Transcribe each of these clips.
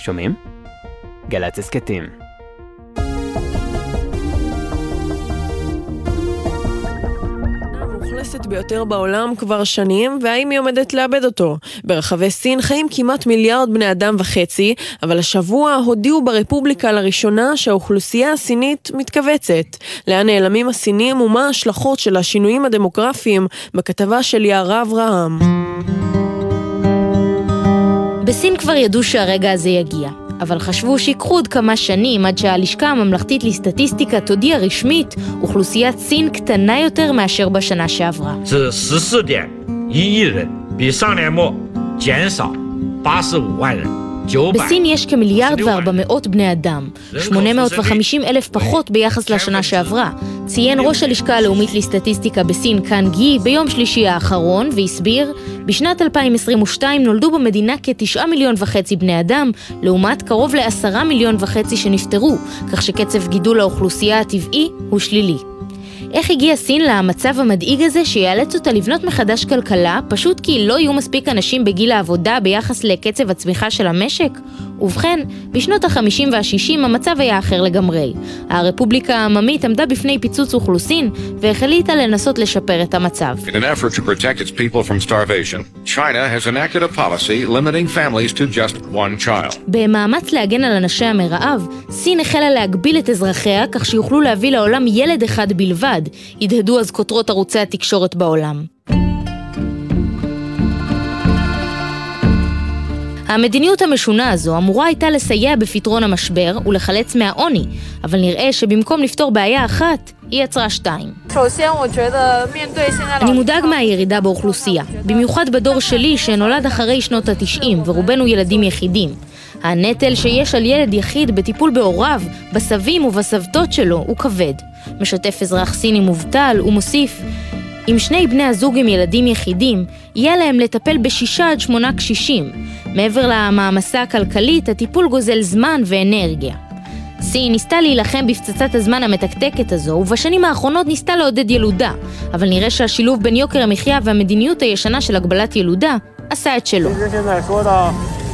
שומעים? גל"צ הסכתים. ביותר בעולם כבר שנים, והאם היא עומדת לאבד אותו? ברחבי סין חיים כמעט מיליארד בני אדם וחצי, אבל השבוע הודיעו ברפובליקה לראשונה שהאוכלוסייה הסינית מתכווצת. לאן נעלמים הסינים ומה ההשלכות של השינויים הדמוגרפיים בכתבה של יערה אברהם. בסין כבר ידעו שהרגע הזה יגיע, אבל חשבו שיקחו עוד כמה שנים עד שהלשכה הממלכתית לסטטיסטיקה תודיע רשמית אוכלוסיית סין קטנה יותר מאשר בשנה שעברה. 至十四点一亿人，比上年末减少八十五万人，九百。 בסין יש כמיליארד וארבע מאות בני אדם, 850 אלף פחות ביחס לשנה שעברה, ציין ראש הלשכה הלאומית לסטטיסטיקה בסין קאן גי ביום שלישי האחרון והסביר, בשנת 2022 נולדו במדינה כתשעה מיליון וחצי בני אדם, לעומת קרוב לעשרה מיליון וחצי שנפטרו, כך שקצב גידול האוכלוסייה הטבעי הוא שלילי. איך הגיעה סין למצב המדאיג הזה שיאלץ אותה לבנות מחדש כלכלה פשוט כי לא יהיו מספיק אנשים בגיל העבודה ביחס לקצב הצמיחה של המשק? ובכן, בשנות ה-50 וה-60 המצב היה אחר לגמרי. הרפובליקה העממית עמדה בפני פיצוץ אוכלוסין והחליטה לנסות לשפר את המצב. במאמץ להגן על אנשיה מרעב, סין החלה להגביל את אזרחיה כך שיוכלו להביא לעולם ילד אחד בלבד, מיד, הדהדו אז כותרות ערוצי התקשורת בעולם. המדיניות המשונה הזו אמורה הייתה לסייע בפתרון המשבר ולחלץ מהעוני, אבל נראה שבמקום לפתור בעיה אחת, היא יצרה שתיים. אני מודאג מהירידה באוכלוסייה, במיוחד בדור שלי שנולד אחרי שנות התשעים ורובנו ילדים יחידים. הנטל שיש על ילד יחיד בטיפול בהוריו, בסבים ובסבתות שלו הוא כבד. משתף אזרח סיני מובטל ומוסיף אם שני בני הזוג עם ילדים יחידים, יהיה להם לטפל בשישה עד שמונה קשישים. מעבר למעמסה הכלכלית, הטיפול גוזל זמן ואנרגיה. סין ניסתה להילחם בפצצת הזמן המתקתקת הזו, ובשנים האחרונות ניסתה לעודד ילודה, אבל נראה שהשילוב בין יוקר המחיה והמדיניות הישנה של הגבלת ילודה עשה את שלו.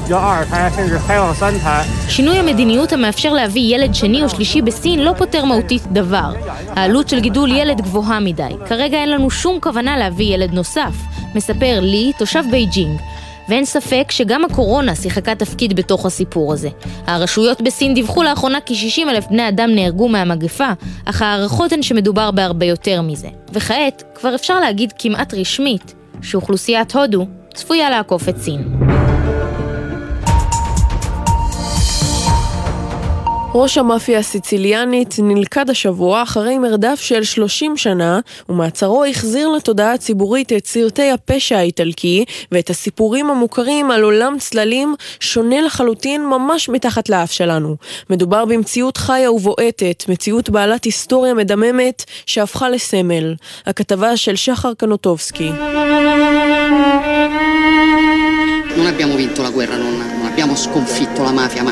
其实现在说到要二胎，甚至开放三胎， שינוי המדיניות המאפשר להביא ילד שני או שלישי בסין לא פותר מהותית דבר. העלות של גידול ילד גבוהה מדי. כרגע אין לנו שום כוונה להביא ילד נוסף, מספר לי, תושב בייג'ינג. ואין ספק שגם הקורונה שיחקה תפקיד בתוך הסיפור הזה. הרשויות בסין דיווחו לאחרונה כי 60 אלף בני אדם נהרגו מהמגפה, אך ההערכות הן שמדובר בהרבה יותר מזה. וכעת, כבר אפשר להגיד כמעט רשמית, שאוכלוסיית הודו צפויה לעקוף את סין. ראש המאפיה הסיציליאנית נלכד השבוע אחרי מרדף של 30 שנה, ומעצרו החזיר לתודעה הציבורית את סרטי הפשע האיטלקי ואת הסיפורים המוכרים על עולם צללים שונה לחלוטין ממש מתחת לאף שלנו. מדובר במציאות חיה ובועטת, מציאות בעלת היסטוריה מדממת שהפכה לסמל. הכתבה של שחר קנוטובסקי. Non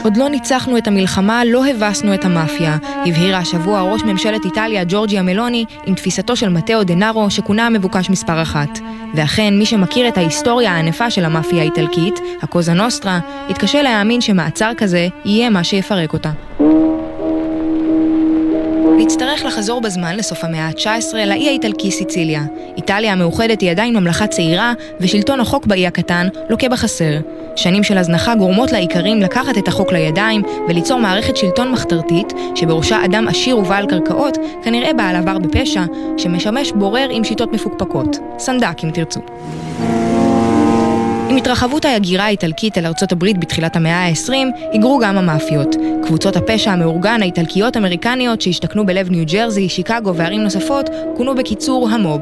עוד לא ניצחנו את המלחמה, לא הבסנו את המאפיה, הבהירה השבוע ראש ממשלת איטליה ג'ורג'יה מלוני עם תפיסתו של מתאו דנארו שכונה המבוקש מספר אחת. ואכן, מי שמכיר את ההיסטוריה הענפה של המאפיה האיטלקית, הקוזה נוסטרה, יתקשה להאמין שמעצר כזה יהיה מה שיפרק אותה. נצטרך לחזור בזמן לסוף המאה ה-19 לאי האיטלקי סיציליה. איטליה המאוחדת היא עדיין ממלכה צעירה, ושלטון החוק באי הקטן לוקה בחסר. שנים של הזנחה גורמות לאיכרים לקחת את החוק לידיים וליצור מערכת שלטון מחתרתית, שבראשה אדם עשיר ובעל קרקעות, כנראה בעל עבר בפשע, שמשמש בורר עם שיטות מפוקפקות. סנדק אם תרצו. עם התרחבות ההגירה האיטלקית אל ארצות הברית בתחילת המאה ה-20, היגרו גם המאפיות. קבוצות הפשע המאורגן האיטלקיות-אמריקניות שהשתכנו בלב ניו ג'רזי, שיקגו וערים נוספות, כונו בקיצור המוב.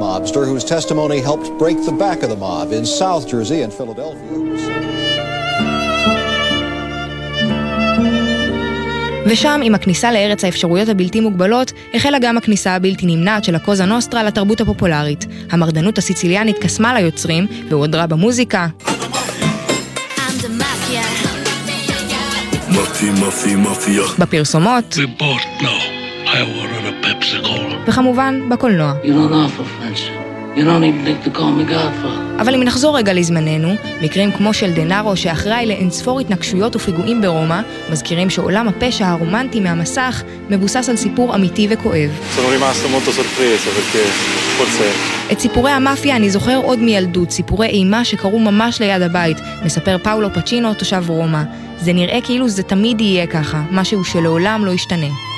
Mobster mob Jersey. ושם, עם הכניסה לארץ האפשרויות הבלתי מוגבלות, החלה גם הכניסה הבלתי נמנעת של הקוזה נוסטרה לתרבות הפופולרית. המרדנות הסיציליאנית קסמה ליוצרים, והועדרה במוזיקה, בפרסומות. וכמובן, בקולנוע. you don't offer French. You don't even think to call me Godfather. אבל אם נחזור רגע לזמננו, מקרים כמו של דנארו שאחראי לאינספור התנגשויות ופיגועים ברומא, מזכירים שעולם הפשע הרומנטי מהמסך מבוסס על סיפור אמיתי וכואב. את סיפורי המאפיה אני זוכר עוד מילדות, סיפורי אימה שקרו ממש ליד הבית, מספר פאולו פצ'ינו, תושב רומא. זה נראה כאילו זה תמיד יהיה ככה, משהו שלעולם לא ישתנה.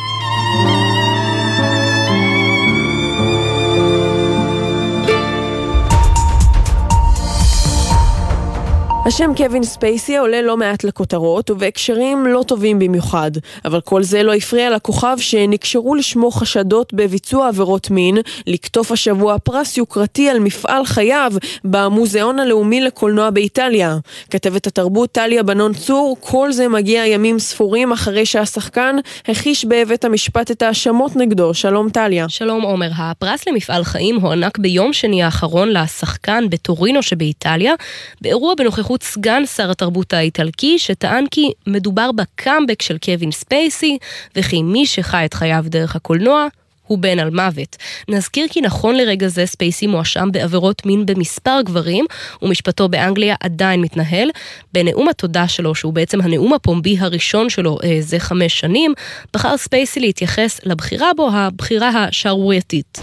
השם קווין ספייסי עולה לא מעט לכותרות, ובהקשרים לא טובים במיוחד. אבל כל זה לא הפריע לכוכב שנקשרו לשמו חשדות בביצוע עבירות מין, לקטוף השבוע פרס יוקרתי על מפעל חייו במוזיאון הלאומי לקולנוע באיטליה. כתבת התרבות טליה בנון צור, כל זה מגיע ימים ספורים אחרי שהשחקן הכיש בבית המשפט את ההאשמות נגדו. שלום טליה. שלום עומר. הפרס למפעל חיים הוענק ביום שני האחרון לשחקן בטורינו שבאיטליה, באירוע בנוכחות בנוכחות סגן שר התרבות האיטלקי, שטען כי מדובר בקאמבק של קווין ספייסי, וכי מי שחי את חייו דרך הקולנוע, הוא בן על מוות. נזכיר כי נכון לרגע זה ספייסי מואשם בעבירות מין במספר גברים, ומשפטו באנגליה עדיין מתנהל. בנאום התודה שלו, שהוא בעצם הנאום הפומבי הראשון שלו אה, זה חמש שנים, בחר ספייסי להתייחס לבחירה בו, הבחירה השערורייתית.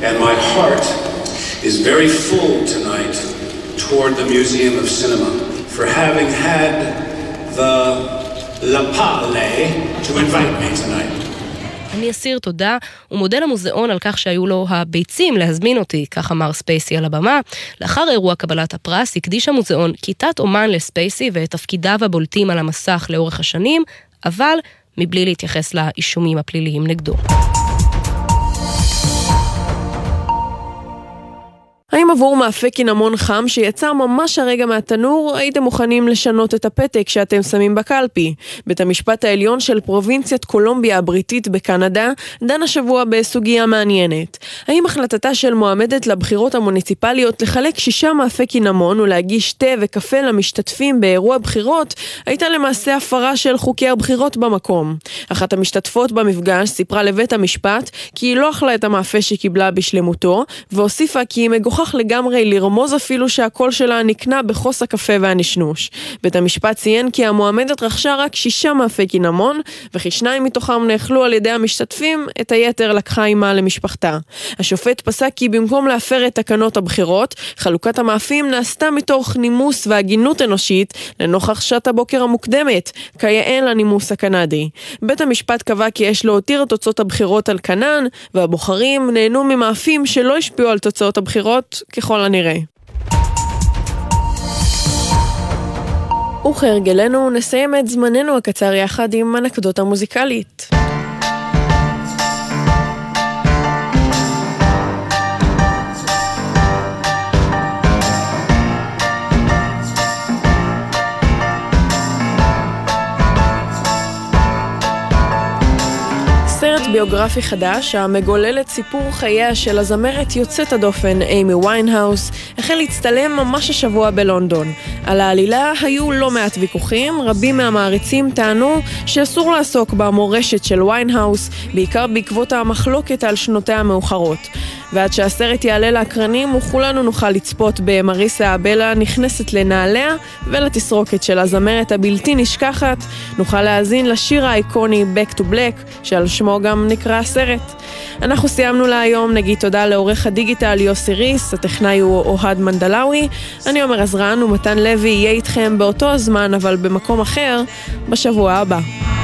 and my heart is very full tonight toward the Museum of Cinema for having had the la parle to invite me tonight. אני אסיר תודה ומודה למוזיאון על כך שהיו לו הביצים להזמין אותי, כך אמר ספייסי על הבמה. לאחר אירוע קבלת הפרס הקדיש המוזיאון כיתת אומן לספייסי ואת תפקידיו הבולטים על המסך לאורך השנים, אבל מבלי להתייחס לאישומים הפליליים נגדו. האם עבור מאפה קינמון חם שיצא ממש הרגע מהתנור, הייתם מוכנים לשנות את הפתק שאתם שמים בקלפי? בית המשפט העליון של פרובינציית קולומביה הבריטית בקנדה דן השבוע בסוגיה מעניינת. האם החלטתה של מועמדת לבחירות המוניציפליות לחלק שישה מאפה קינמון ולהגיש תה וקפה למשתתפים באירוע בחירות, הייתה למעשה הפרה של חוקי הבחירות במקום. אחת המשתתפות במפגש סיפרה לבית המשפט כי היא לא אכלה את המאפה שקיבלה בשלמותו, והוסיפה כי היא מגוחכת מוכרח לגמרי לרמוז אפילו שהקול שלה נקנה בחוס הקפה והנשנוש. בית המשפט ציין כי המועמדת רכשה רק שישה מאפי קינמון, וכי שניים מתוכם נאכלו על ידי המשתתפים, את היתר לקחה עימה למשפחתה. השופט פסק כי במקום להפר את תקנות הבחירות, חלוקת המאפים נעשתה מתוך נימוס והגינות אנושית לנוכח שעת הבוקר המוקדמת, כיאה לנימוס הקנדי. בית המשפט קבע כי יש להותיר את תוצאות הבחירות על כנן, והבוחרים נהנו ממאפים שלא השפיעו על תוצאות הבחירות, ככל הנראה. וכהרגלנו נסיים את זמננו הקצר יחד עם אנקדוטה מוזיקלית. ביופיק חדש המגולל את סיפור חייה של הזמרת יוצאת הדופן אימי ויינהאוס החל להצטלם ממש השבוע בלונדון. על העלילה היו לא מעט ויכוחים, רבים מהמעריצים טענו שאסור לעסוק במורשת של ויינהאוס, בעיקר בעקבות המחלוקת על שנותיה המאוחרות. ועד שהסרט יעלה לאקרנים וכולנו נוכל לצפות במריסה אבלה נכנסת לנעליה ולתסרוקת של הזמרת הבלתי נשכחת, נוכל להאזין לשיר האיקוני Back to Black, שעל שמו גם נקרא הסרט. אנחנו סיימנו להיום, נגיד תודה לעורך הדיגיטל יוסי ריס, הטכנאי הוא אוהד מנדלאווי, אני עומר עזרן ומתן לוי יהיה איתכם באותו הזמן אבל במקום אחר, בשבוע הבא.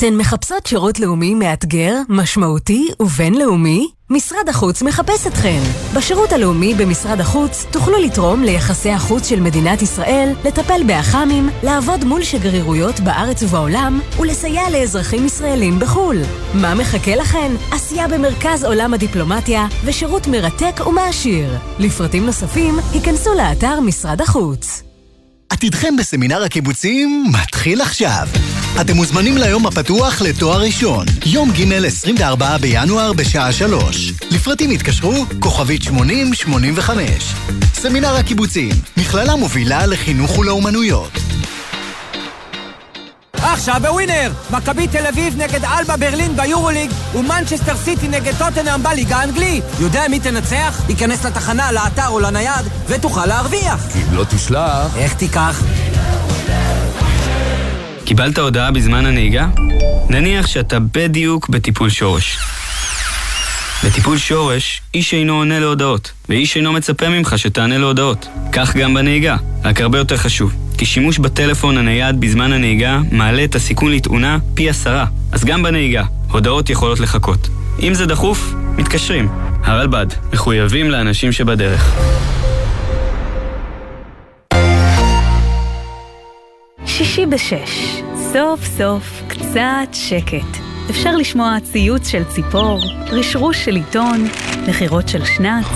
אתן מחפשות שירות לאומי מאתגר, משמעותי ובינלאומי? משרד החוץ מחפש אתכן. בשירות הלאומי במשרד החוץ תוכלו לתרום ליחסי החוץ של מדינת ישראל, לטפל באח"מים, לעבוד מול שגרירויות בארץ ובעולם ולסייע לאזרחים ישראלים בחו"ל. מה מחכה לכן? עשייה במרכז עולם הדיפלומטיה ושירות מרתק ומעשיר. לפרטים נוספים, היכנסו לאתר משרד החוץ. עתידכם בסמינר הקיבוצים מתחיל עכשיו. אתם מוזמנים ליום הפתוח לתואר ראשון, יום ג' 24 בינואר בשעה 3. לפרטים התקשרו, כוכבית 8085. סמינר הקיבוצים, מכללה מובילה לחינוך ולאומנויות. עכשיו ב-Winner! מכבי תל אביב נגד אלבה ברלין ביורוליג ומנצ'סטר סיטי נגד טוטנאם בליגה האנגלית. יודע מי תנצח? ייכנס לתחנה, לאתר או לנייד ותוכל להרוויח. אם לא תשלח... איך תיקח? קיבלת הודעה בזמן הנהיגה? נניח שאתה בדיוק בטיפול שורש. בטיפול שורש, איש אינו עונה להודעות, ואיש אינו מצפה ממך שתענה להודעות. כך גם בנהיגה, רק הרבה יותר חשוב. כי שימוש בטלפון הנייד בזמן הנהיגה מעלה את הסיכון לתאונה פי עשרה. אז גם בנהיגה, הודעות יכולות לחכות. אם זה דחוף, מתקשרים. הרלב"ד, מחויבים לאנשים שבדרך. שישי בשש, סוף סוף קצת שקט. אפשר לשמוע ציוץ של ציפור, רשרוש של עיתון, נחירות של שנץ,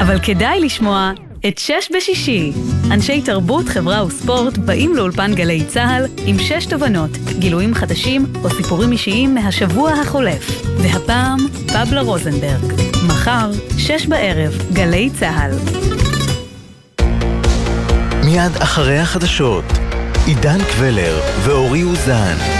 אבל כדאי לשמוע את שש בשישי. אנשי תרבות, חברה וספורט באים לאולפן גלי צה"ל עם שש תובנות, גילויים חדשים או סיפורים אישיים מהשבוע החולף. והפעם, פבלה רוזנברג. מחר, שש בערב, גלי צה"ל. מיד אחרי החדשות, עידן קבלר ואורי אוזן.